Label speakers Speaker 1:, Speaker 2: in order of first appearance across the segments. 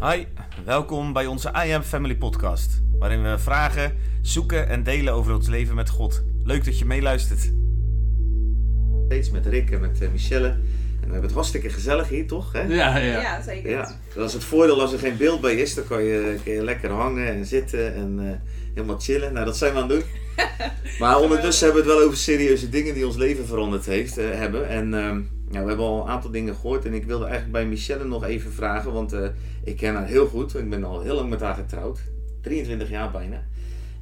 Speaker 1: Hi, welkom bij onze I Am Family podcast, waarin we vragen, zoeken en delen over ons leven met God. Leuk dat je meeluistert. Steeds met Rick en met uh, Michelle. En we hebben het hartstikke gezellig hier, toch? Hè?
Speaker 2: Ja, ja.
Speaker 3: Ja, zeker.
Speaker 1: Ja, dat is het voordeel als er geen beeld bij is, dan kan je, kan je lekker hangen en zitten en uh, helemaal chillen. Nou, dat zijn we aan het doen. maar ondertussen hebben we het wel over serieuze dingen die ons leven veranderd heeft, uh, hebben. En ehm, ja, we hebben al een aantal dingen gehoord en ik wilde eigenlijk bij Michelle nog even vragen, want uh, ik ken haar heel goed. Ik ben al heel lang met haar getrouwd, 23 jaar bijna.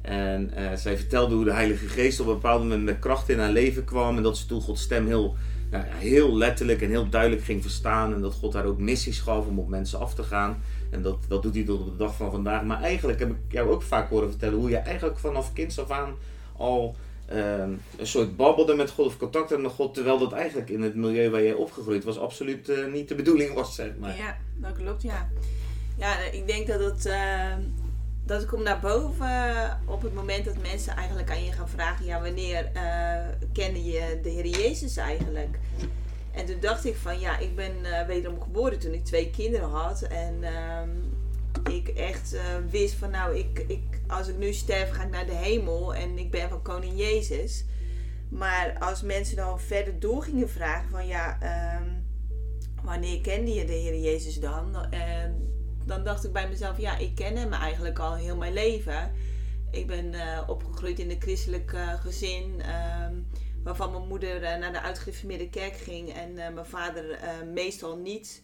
Speaker 1: En uh, zij vertelde hoe de Heilige Geest op een bepaald moment met kracht in haar leven kwam en dat ze toen Gods stem heel, nou, heel letterlijk en heel duidelijk ging verstaan en dat God haar ook missies gaf om op mensen af te gaan. En dat, dat doet hij tot op de dag van vandaag. Maar eigenlijk heb ik jou ook vaak horen vertellen hoe je eigenlijk vanaf kinds af aan al uh, een soort babbelde met God of contact met God, terwijl dat eigenlijk in het milieu waar jij opgegroeid was absoluut uh, niet de bedoeling was, zeg maar.
Speaker 3: Ja, dat klopt, ja. Ja, ik denk dat het, uh, dat komt naar boven op het moment dat mensen eigenlijk aan je gaan vragen, ja, wanneer uh, kende je de Heer Jezus eigenlijk? En toen dacht ik van, ja, ik ben wederom geboren toen ik twee kinderen had en ehm, ik echt uh, wist van nou, ik, ik, als ik nu sterf ga ik naar de hemel en ik ben van koning Jezus. Maar als mensen dan verder door gingen vragen van ja, um, wanneer kende je de Heer Jezus dan? En dan dacht ik bij mezelf, ja, ik ken hem eigenlijk al heel mijn leven. Ik ben uh, opgegroeid in een christelijk uh, gezin. Um, waarvan mijn moeder naar de uitgereformeerde kerk ging en mijn vader meestal niet.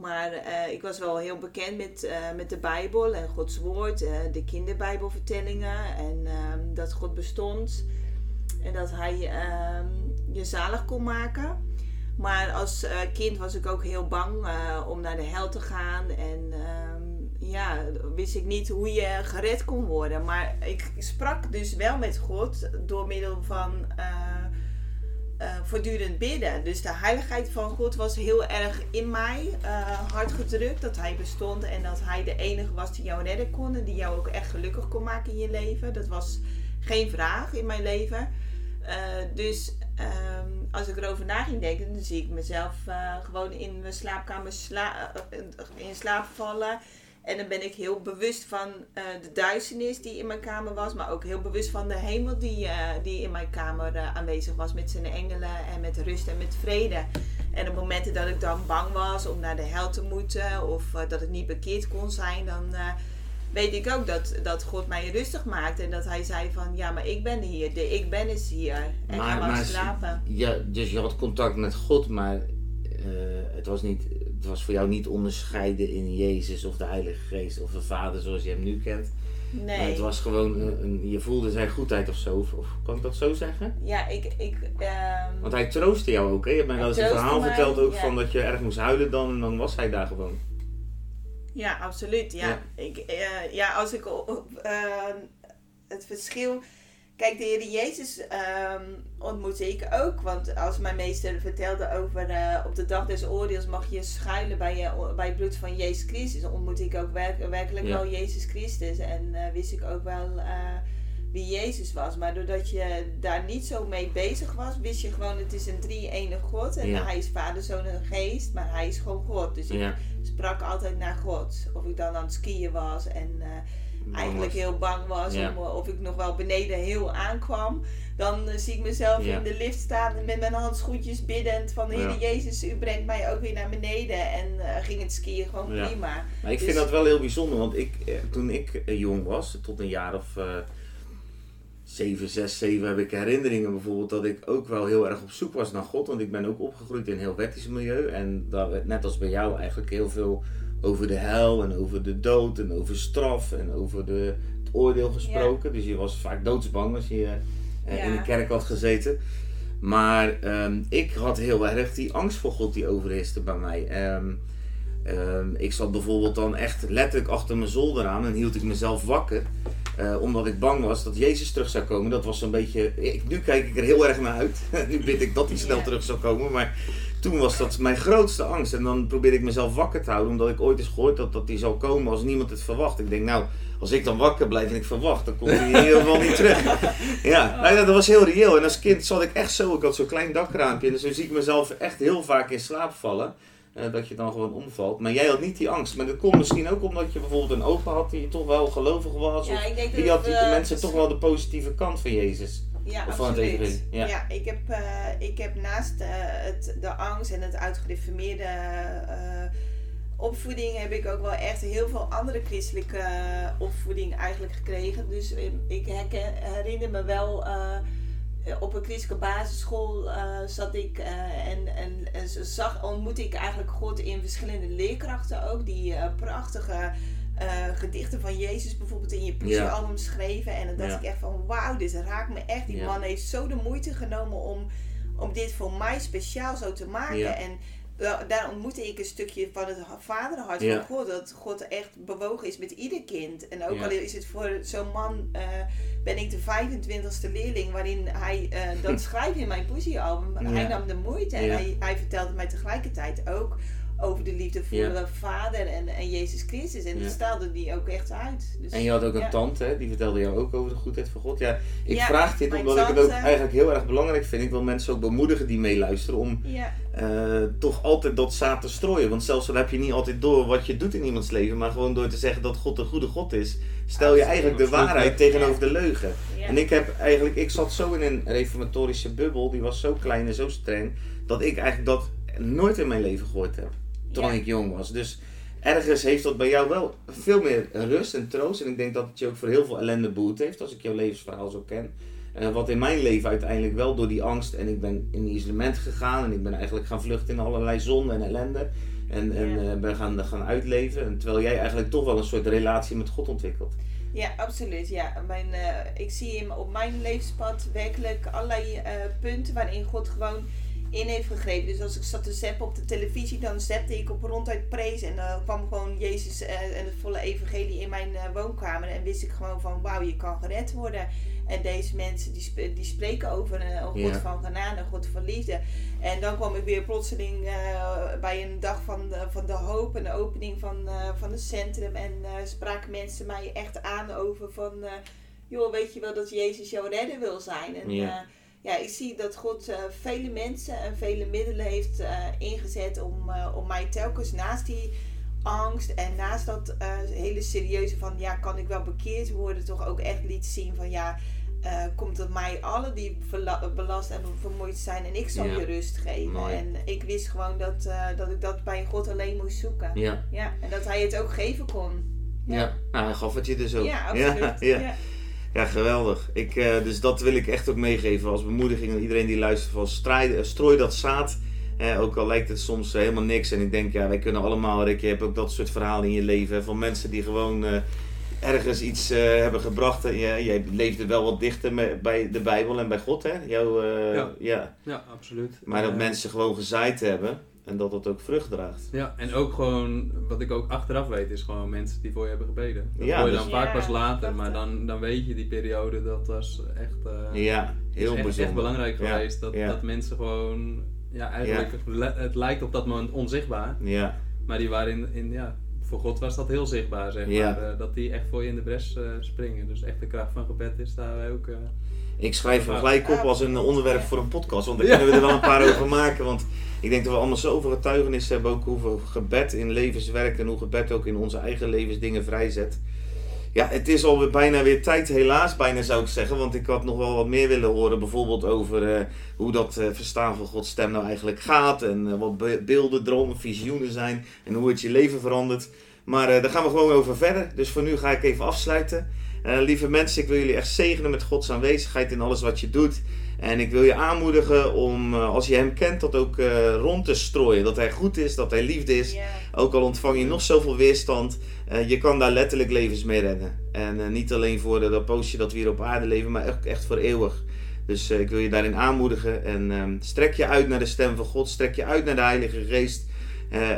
Speaker 3: Maar uh, ik was wel heel bekend met, uh, met de Bijbel en Gods woord, uh, de kinderbijbelvertellingen en ehm, dat God bestond en dat Hij ehm, je zalig kon maken. Maar als kind was ik ook heel bang om naar de hel te gaan en ehm, ja, wist ik niet hoe je gered kon worden. Maar ik sprak dus wel met God door middel van uh, voortdurend bidden. Dus de heiligheid van God was heel erg in mij uh, hard gedrukt. Dat Hij bestond en dat Hij de enige was die jou redden kon. En die jou ook echt gelukkig kon maken in je leven. Dat was geen vraag in mijn leven. Uh, dus um, als ik erover na ging denken, dan zie ik mezelf gewoon in mijn slaapkamer sla in slaap vallen. En dan ben ik heel bewust van uh, de duisternis die in mijn kamer was, maar ook heel bewust van de hemel die, uh, die in mijn kamer uh, aanwezig was met zijn engelen en met rust en met vrede. En op momenten dat ik dan bang was om naar de hel te moeten of dat ik niet bekeerd kon zijn, dan weet ik ook dat, dat God mij rustig maakte en dat hij zei van ja, maar ik ben hier, de ik ben is hier en
Speaker 2: maar,
Speaker 3: ga maar slapen.
Speaker 2: Ja, dus je had contact met God, maar het was niet het was voor jou niet onderscheiden in Jezus of de Heilige Geest of de Vader zoals je hem nu kent.
Speaker 3: Nee.
Speaker 2: Maar het was gewoon, een, een, je voelde zijn goedheid of zo. Of, of, kan ik dat zo zeggen?
Speaker 3: Ja, ik... ik um,
Speaker 2: Want hij troostte jou ook, hè? Je hebt mij wel eens een verhaal
Speaker 3: mij,
Speaker 2: verteld ook
Speaker 3: ja.
Speaker 2: van dat je erg moest huilen dan en dan was hij daar gewoon.
Speaker 3: Ja, absoluut. Ja,
Speaker 2: Ja.
Speaker 3: Ik, uh, ja als ik uh, het verschil... Kijk, de Heer Jezus um, ontmoette ik ook. Want als mijn meester vertelde over uh, op de dag des oordeels mag je schuilen bij, je, bij het bloed van Jezus Christus. Ontmoette ik ook werk, werkelijk
Speaker 2: Ja.
Speaker 3: wel Jezus Christus. En uh, wist ik ook wel uh, wie Jezus was. Maar doordat je daar niet zo mee bezig was, wist je gewoon het is een drie-enige God. En
Speaker 2: Ja.
Speaker 3: hij is vader, zoon en geest. Maar hij is gewoon God. Dus ik sprak altijd naar God. Of ik dan aan het skiën was en eigenlijk heel bang was.
Speaker 2: Ja.
Speaker 3: Om, uh, of ik nog wel beneden heel aankwam. Dan uh, zie ik mezelf
Speaker 2: Ja.
Speaker 3: in de lift staan met mijn handschoentjes biddend van Heer
Speaker 2: Ja.
Speaker 3: Jezus, u brengt mij ook weer naar beneden. En uh, ging het skiën gewoon prima.
Speaker 2: Maar ik
Speaker 3: Dus-
Speaker 2: vind dat wel heel bijzonder, want ik, eh, toen ik eh, jong was, tot een jaar of eh 7, 6, 7, heb ik herinneringen bijvoorbeeld dat ik ook wel heel erg op zoek was naar God. Want ik ben ook opgegroeid in een heel wettisch milieu. En daar werd net als bij jou eigenlijk heel veel over de hel en over de dood en over straf en over de, het oordeel gesproken. Dus je was vaak doodsbang als je eh, in de kerk had gezeten. Maar ehm, ik had heel erg die angst voor God die overheerste bij mij. Ehm, ehm, ik zat bijvoorbeeld dan echt letterlijk achter mijn zolder aan en hield ik mezelf wakker. eh, omdat ik bang was dat Jezus terug zou komen. Dat was zo'n beetje. Ik, nu kijk ik er heel erg naar uit. nu bid ik dat hij snel terug zou komen. Maar toen was dat mijn grootste angst. En dan probeerde ik mezelf wakker te houden. Omdat ik ooit eens gehoord had dat hij zou komen als niemand het verwacht. Ik denk, nou, als ik dan wakker blijf en ik verwacht, dan komt hij in ieder geval niet terug. Ja, nou ja, dat was heel reëel. En als kind zat ik echt zo. Ik had zo'n klein dakraampje. En zo zie ik mezelf echt heel vaak in slaap vallen.
Speaker 1: eh, dat je dan gewoon omvalt. Maar jij had niet die angst. Maar dat komt misschien ook omdat je bijvoorbeeld een opa had die toch wel gelovig was.
Speaker 3: Ja, ik denk dat
Speaker 1: die had
Speaker 3: het,
Speaker 1: die
Speaker 3: eh,
Speaker 1: mensen
Speaker 3: dus-
Speaker 1: toch wel de positieve kant van Jezus.
Speaker 3: Ja,
Speaker 1: Of van
Speaker 3: absoluut.
Speaker 1: ja.
Speaker 3: Ja. ik, heb, eh, ik heb naast eh, het, de angst en het uitgereformeerde eh, opvoeding heb ik ook wel echt heel veel andere christelijke opvoeding eigenlijk gekregen. Dus ik herken, herinner me wel, op een christelijke basisschool zat ik en, en, en zag, ontmoette ik eigenlijk God in verschillende leerkrachten ook, die prachtige eh, gedichten van Jezus bijvoorbeeld in je poesiealbum schreven. En dan dacht ik echt van wauw, dit raakt me echt. Die man heeft zo de moeite genomen om, om dit voor mij speciaal zo te maken. En da- daar ontmoette ik een stukje van het ha- vaderhart van God. Dat God echt bewogen is met ieder kind. En ook al is het voor zo'n man, eh, ben ik de 25ste leerling waarin hij, eh, dat schrijft in mijn poesiealbum.
Speaker 1: Ja.
Speaker 3: Hij nam de moeite en hij, hij vertelde mij tegelijkertijd ook over de liefde voor
Speaker 1: Ja.
Speaker 3: de Vader en, en Jezus Christus. En
Speaker 1: Ja.
Speaker 3: dat stelde die ook echt uit. Dus,
Speaker 1: En je had ook een
Speaker 3: ja.
Speaker 1: tante, hè, die vertelde jou ook over de goedheid van God. Ja, ik
Speaker 3: Ja,
Speaker 1: vraag dit omdat ik het ook eigenlijk heel erg belangrijk vind. Ik wil mensen ook bemoedigen die meeluisteren om
Speaker 3: Ja,
Speaker 1: eh, toch altijd dat zaad te strooien. Want zelfs al heb je niet altijd door wat je doet in iemands leven, maar gewoon door te zeggen dat God een goede God is, stel je eigenlijk de waarheid tegenover de leugen.
Speaker 3: ja.
Speaker 1: En ik heb eigenlijk, ik zat zo in een reformatorische bubbel, die was zo klein en zo streng, dat ik eigenlijk dat nooit in mijn leven gehoord heb. Toen
Speaker 3: Ja.
Speaker 1: ik jong was. Dus ergens heeft dat bij jou wel veel meer rust en troost. En ik denk dat het je ook voor heel veel ellende behoed heeft, als ik jouw levensverhaal zo ken. Eh, wat in mijn leven uiteindelijk wel door die angst. En ik ben in isolement gegaan. En ik ben eigenlijk gaan vluchten in allerlei zonde en ellende. En, en
Speaker 3: Ja.
Speaker 1: eh, ben gaan, gaan uitleven. En terwijl jij eigenlijk toch wel een soort relatie met God ontwikkelt.
Speaker 3: Ja, absoluut. Ja. Mijn, eh, ik zie in, op mijn levenspad werkelijk allerlei punten waarin God gewoon in heeft gegrepen. Dus als ik zat te zappen op de televisie, dan zapte ik op ronduit prees. En dan kwam gewoon Jezus eh, en het volle evangelie in mijn eh, woonkamer. En wist ik gewoon van, wauw, je kan gered worden. En deze mensen die, sp- die spreken over een, een God
Speaker 1: Ja.
Speaker 3: van genade, een God van liefde. En dan kwam ik weer plotseling eh, bij een dag van de, van de hoop en de opening van, eh, van het centrum. En eh, spraken mensen mij echt aan over van, eh, joh, weet je wel dat Jezus jouw redder wil zijn? En
Speaker 1: Ja.
Speaker 3: Ja, ja ik zie dat God eh, vele mensen en vele middelen heeft eh, ingezet om, eh, om mij telkens naast die angst en naast dat hele serieuze van, ja, kan ik wel bekeerd worden, toch ook echt liet zien van, ja, komt het mij allen die belast en vermoeid zijn en ik zal
Speaker 1: Ja.
Speaker 3: je rust geven.
Speaker 1: Mooi.
Speaker 3: En ik wist gewoon dat, dat ik dat bij God alleen moest zoeken. Ja.
Speaker 1: Ja,
Speaker 3: en dat hij het ook geven kon.
Speaker 1: ja. Nou, hij gaf het je dus ook.
Speaker 3: Ja, absoluut.
Speaker 1: Ja,
Speaker 3: Ja,
Speaker 1: ja. Ja, geweldig. Ik, eh, dus dat wil ik echt ook meegeven als bemoediging aan iedereen die luistert. Van strijd, eh, strooi dat zaad. Eh, ook al lijkt het soms eh, helemaal niks. En ik denk, ja, wij kunnen allemaal, Rick, je hebt ook dat soort verhalen in je leven. hè, van mensen die gewoon ergens iets hebben gebracht. En jij, jij leefde wel wat dichter met, bij de Bijbel en bij God, hè? Jouw, eh,
Speaker 4: Ja.
Speaker 1: ja.
Speaker 4: Ja, absoluut.
Speaker 1: Maar dat mensen gewoon gezaaid hebben. En dat dat ook vrucht draagt.
Speaker 4: Ja, en ook gewoon, wat ik ook achteraf weet, is gewoon mensen die voor je hebben gebeden. Dat
Speaker 1: Ja,
Speaker 4: hoor je
Speaker 1: dus-
Speaker 4: dan vaak
Speaker 3: Ja,
Speaker 4: pas later, maar dan, dan weet je die periode, dat was echt, eh,
Speaker 1: Ja,
Speaker 4: is
Speaker 1: heel
Speaker 4: echt,
Speaker 1: bijzonder.
Speaker 4: echt belangrijk
Speaker 1: Ja,
Speaker 4: geweest. Dat,
Speaker 1: ja.
Speaker 4: dat mensen gewoon, ja eigenlijk, het lijkt op dat moment onzichtbaar,
Speaker 1: Ja,
Speaker 4: maar die waren in, in ja, voor God was dat heel zichtbaar, zeg
Speaker 1: Ja.
Speaker 4: maar. eh, dat die echt voor je in de bres eh, springen. Dus echt de kracht van gebed is daar ook...
Speaker 1: Ik schrijf hem gelijk op als een onderwerp voor een podcast, want daar
Speaker 4: Ja.
Speaker 1: kunnen we er wel een paar over maken. Want ik denk dat we allemaal zoveel getuigenissen hebben, ook hoeveel gebed in levens werkt en hoe gebed ook in onze eigen levens dingen vrijzet. Ja, het is alweer bijna weer tijd, helaas bijna zou ik zeggen, want ik had nog wel wat meer willen horen, bijvoorbeeld over eh, hoe dat eh, verstaan van Gods stem nou eigenlijk gaat en eh, wat be- beelden, dromen, visioenen zijn en hoe het je leven verandert. Maar eh, daar gaan we gewoon over verder, dus voor nu ga ik even afsluiten. Eh, lieve mensen, ik wil jullie echt zegenen met Gods aanwezigheid in alles wat je doet. En ik wil je aanmoedigen om, eh, als je Hem kent, dat ook rond te strooien. Dat Hij goed is, dat Hij liefde is. Ook al ontvang je nog zoveel weerstand, je kan daar letterlijk levens mee redden. En niet alleen voor dat poosje dat we hier op aarde leven, maar ook echt voor eeuwig. Dus ik wil je daarin aanmoedigen. En ehm, strek je uit naar de stem van God. Strek je uit naar de Heilige Geest.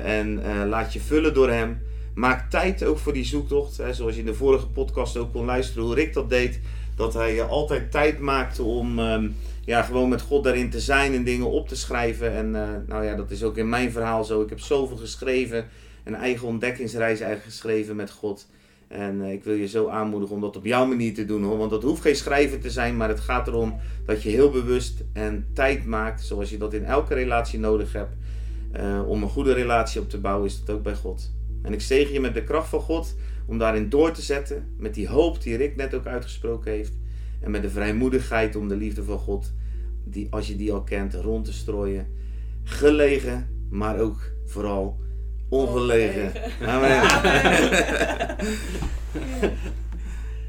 Speaker 1: en laat je vullen door Hem. Maak tijd ook voor die zoektocht. Hè, zoals je in de vorige podcast ook kon luisteren hoe Rick dat deed. Dat hij eh, altijd tijd maakte om ehm, ja, gewoon met God daarin te zijn en dingen op te schrijven. En eh, nou ja, dat is ook in mijn verhaal zo. Ik heb zoveel geschreven. Een eigen ontdekkingsreis eigenlijk geschreven met God. En eh, ik wil je zo aanmoedigen om dat op jouw manier te doen hoor. Want dat hoeft geen schrijver te zijn, maar het gaat erom dat je heel bewust en tijd maakt, zoals je dat in elke relatie nodig hebt. om een goede relatie op te bouwen, is dat ook bij God. En ik zegen je met de kracht van God om daarin door te zetten. Met die hoop die Rick net ook uitgesproken heeft. En met de vrijmoedigheid om de liefde van God, die, als je die al kent, rond te strooien. Gelegen, maar ook vooral ongelegen. Amen.